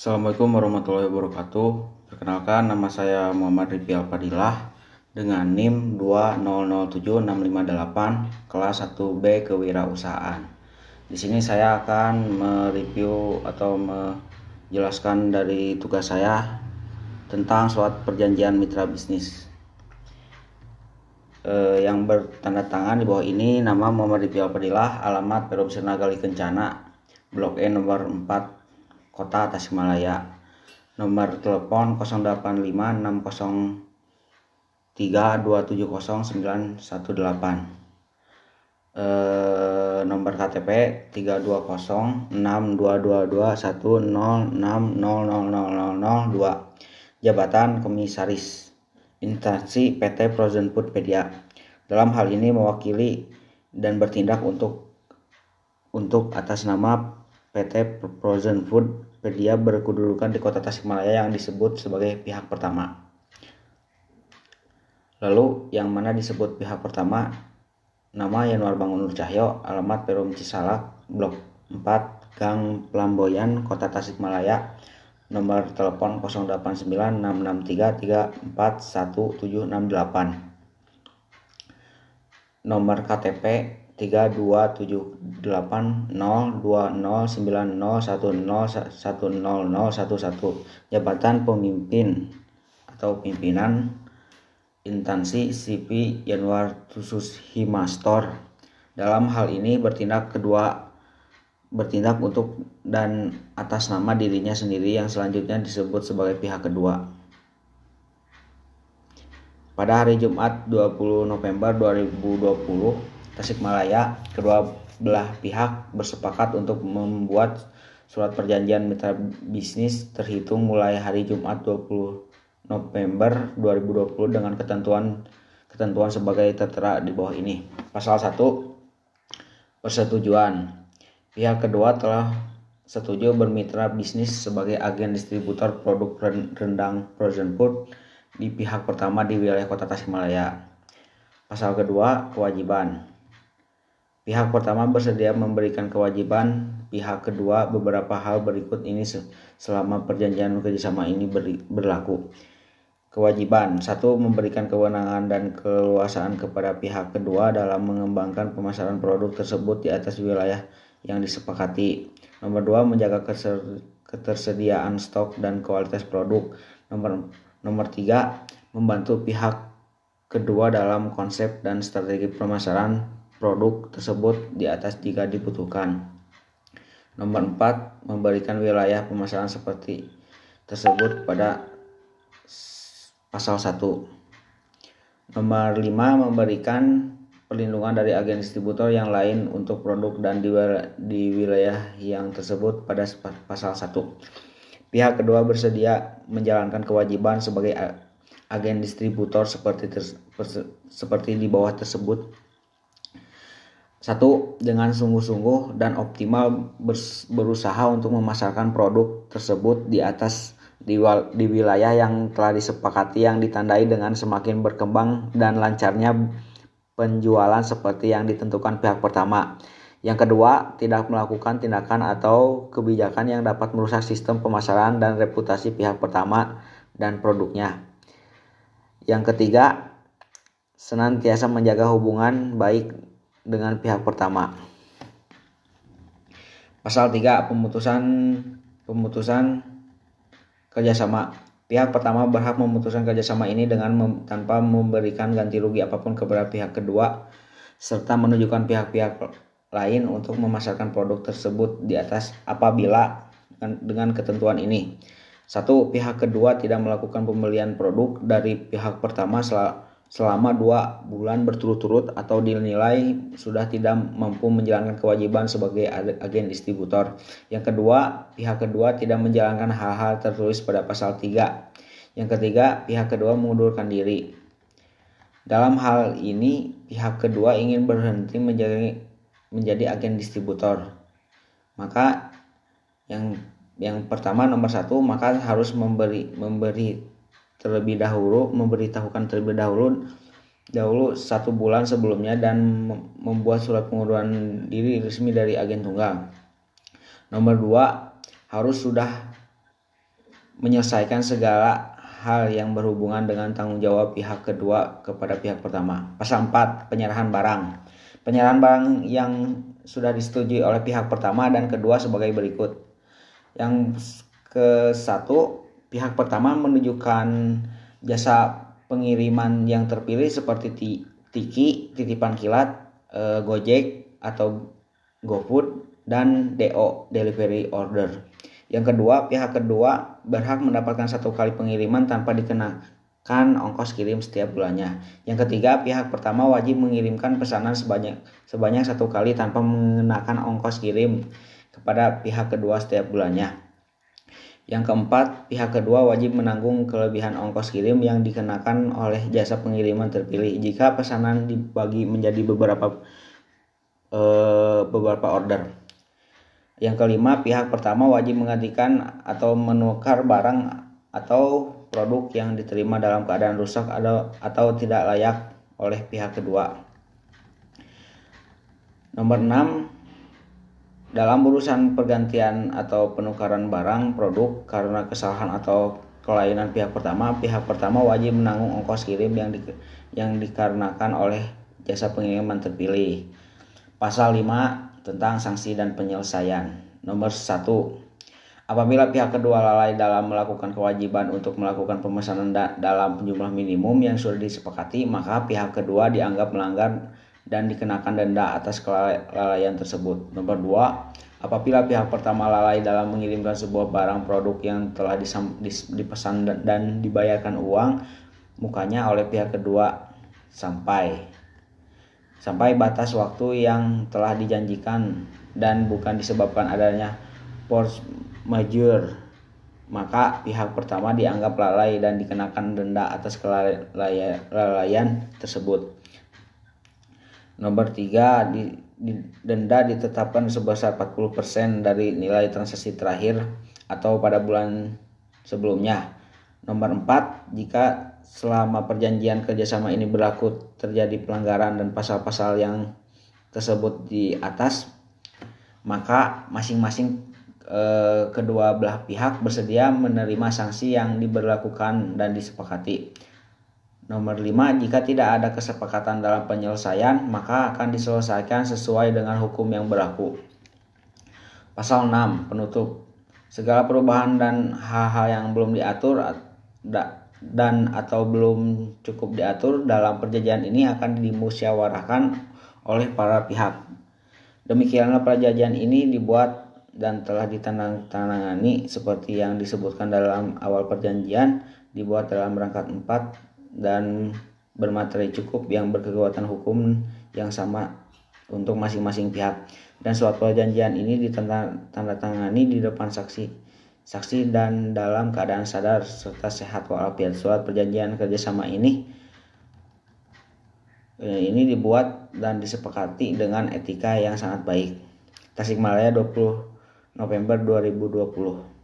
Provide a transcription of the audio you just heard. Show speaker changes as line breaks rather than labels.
Assalamualaikum warahmatullahi wabarakatuh. Perkenalkan nama saya Muhammad Rifi Alfadilah dengan NIM 2007658 kelas 1B kewirausahaan. Di sini saya akan mereview atau menjelaskan dari tugas saya tentang surat perjanjian mitra bisnis. Eh, yang bertanda tangan di bawah ini nama Muhammad Rifi Alfadilah, alamat Perum Senagali Kencana, Blok E nomor 4 Kota Tasikmalaya. Nomor telepon 088603270918. Eh, nomor KTP 320622210600002. Jabatan Komisaris Instansi PT Frozen Foodpedia. Dalam hal ini mewakili dan bertindak untuk untuk atas nama PT Frozen Food Pedia berkedudukan di kota Tasikmalaya yang disebut sebagai pihak pertama. Lalu yang mana disebut pihak pertama? Nama Yanuar Bangun Nur Cahyo, alamat Perum Cisalak, Blok 4, Gang Pelamboyan, Kota Tasikmalaya, nomor telepon 089633417768. Nomor KTP 3278020901010011 jabatan pemimpin atau pimpinan instansi CP Januar khusus Himastor. Dalam hal ini bertindak kedua bertindak untuk dan atas nama dirinya sendiri yang selanjutnya disebut sebagai pihak kedua pada hari Jumat 20 November 2020 Tasikmalaya, kedua belah pihak bersepakat untuk membuat surat perjanjian mitra bisnis terhitung mulai hari Jumat 20 November 2020 dengan ketentuan ketentuan sebagai tertera di bawah ini. Pasal 1 persetujuan. Pihak kedua telah setuju bermitra bisnis sebagai agen distributor produk rendang frozen food di pihak pertama di wilayah Kota Tasikmalaya. Pasal kedua, kewajiban. Pihak pertama bersedia memberikan kewajiban pihak kedua beberapa hal berikut ini selama perjanjian kerjasama ini berlaku. Kewajiban satu memberikan kewenangan dan keluasaan kepada pihak kedua dalam mengembangkan pemasaran produk tersebut di atas wilayah yang disepakati. Nomor dua menjaga ketersediaan stok dan kualitas produk. Nomor nomor tiga membantu pihak kedua dalam konsep dan strategi pemasaran produk tersebut di atas jika dibutuhkan. Nomor 4, memberikan wilayah pemasaran seperti tersebut pada pasal 1. Nomor 5, memberikan perlindungan dari agen distributor yang lain untuk produk dan di wilayah yang tersebut pada pasal 1. Pihak kedua bersedia menjalankan kewajiban sebagai agen distributor seperti seperti di bawah tersebut satu, dengan sungguh-sungguh dan optimal berusaha untuk memasarkan produk tersebut di atas di, di wilayah yang telah disepakati yang ditandai dengan semakin berkembang dan lancarnya penjualan seperti yang ditentukan pihak pertama. Yang kedua, tidak melakukan tindakan atau kebijakan yang dapat merusak sistem pemasaran dan reputasi pihak pertama dan produknya. Yang ketiga, senantiasa menjaga hubungan baik dengan pihak pertama. Pasal 3 pemutusan pemutusan kerjasama. Pihak pertama berhak memutuskan kerjasama ini dengan mem, tanpa memberikan ganti rugi apa pun kepada pihak kedua serta menunjukkan pihak-pihak lain untuk memasarkan produk tersebut di atas apabila dengan, ketentuan ini. Satu, pihak kedua tidak melakukan pembelian produk dari pihak pertama selama dua bulan berturut-turut atau dinilai sudah tidak mampu menjalankan kewajiban sebagai agen distributor. Yang kedua, pihak kedua tidak menjalankan hal-hal tertulis pada pasal 3. Yang ketiga, pihak kedua mengundurkan diri. Dalam hal ini, pihak kedua ingin berhenti menjadi menjadi agen distributor. Maka yang yang pertama nomor satu maka harus memberi memberi terlebih dahulu memberitahukan terlebih dahulu dahulu satu bulan sebelumnya dan membuat surat pengunduran diri resmi dari agen tunggal. Nomor dua harus sudah menyelesaikan segala hal yang berhubungan dengan tanggung jawab pihak kedua kepada pihak pertama. Pasal 4, penyerahan barang. Penyerahan barang yang sudah disetujui oleh pihak pertama dan kedua sebagai berikut. Yang ke satu, pihak pertama menunjukkan jasa pengiriman yang terpilih seperti Tiki, titipan kilat, e, Gojek atau GoFood dan DO delivery order. Yang kedua, pihak kedua berhak mendapatkan satu kali pengiriman tanpa dikenakan ongkos kirim setiap bulannya. Yang ketiga, pihak pertama wajib mengirimkan pesanan sebanyak sebanyak satu kali tanpa mengenakan ongkos kirim kepada pihak kedua setiap bulannya. Yang keempat, pihak kedua wajib menanggung kelebihan ongkos kirim yang dikenakan oleh jasa pengiriman terpilih jika pesanan dibagi menjadi beberapa uh, beberapa order. Yang kelima, pihak pertama wajib menggantikan atau menukar barang atau produk yang diterima dalam keadaan rusak atau, tidak layak oleh pihak kedua. Nomor 6, dalam urusan pergantian atau penukaran barang produk karena kesalahan atau kelainan pihak pertama, pihak pertama wajib menanggung ongkos kirim yang di, yang dikarenakan oleh jasa pengiriman terpilih. Pasal 5 tentang sanksi dan penyelesaian. Nomor satu, apabila pihak kedua lalai dalam melakukan kewajiban untuk melakukan pemesanan da dalam jumlah minimum yang sudah disepakati, maka pihak kedua dianggap melanggar dan dikenakan denda atas kelalaian tersebut. Nomor dua, apabila pihak pertama lalai dalam mengirimkan sebuah barang produk yang telah dipesan dan dibayarkan uang mukanya oleh pihak kedua sampai sampai batas waktu yang telah dijanjikan dan bukan disebabkan adanya majeure maka pihak pertama dianggap lalai dan dikenakan denda atas kelalaian tersebut. Nomor 3, di, di, denda ditetapkan sebesar 40% dari nilai transaksi terakhir atau pada bulan sebelumnya. Nomor 4, jika selama perjanjian kerjasama ini berlaku terjadi pelanggaran dan pasal-pasal yang tersebut di atas, maka masing-masing eh, kedua belah pihak bersedia menerima sanksi yang diberlakukan dan disepakati. Nomor 5, jika tidak ada kesepakatan dalam penyelesaian, maka akan diselesaikan sesuai dengan hukum yang berlaku. Pasal 6, penutup. Segala perubahan dan hal-hal yang belum diatur dan atau belum cukup diatur dalam perjanjian ini akan dimusyawarahkan oleh para pihak. Demikianlah perjanjian ini dibuat dan telah ditandatangani seperti yang disebutkan dalam awal perjanjian dibuat dalam rangka 4 dan bermateri cukup yang berkekuatan hukum yang sama untuk masing-masing pihak dan suatu perjanjian ini ditandatangani di depan saksi saksi dan dalam keadaan sadar serta sehat walafiat. Surat perjanjian kerjasama ini eh, ini dibuat dan disepakati dengan etika yang sangat baik. Tasikmalaya 20 November 2020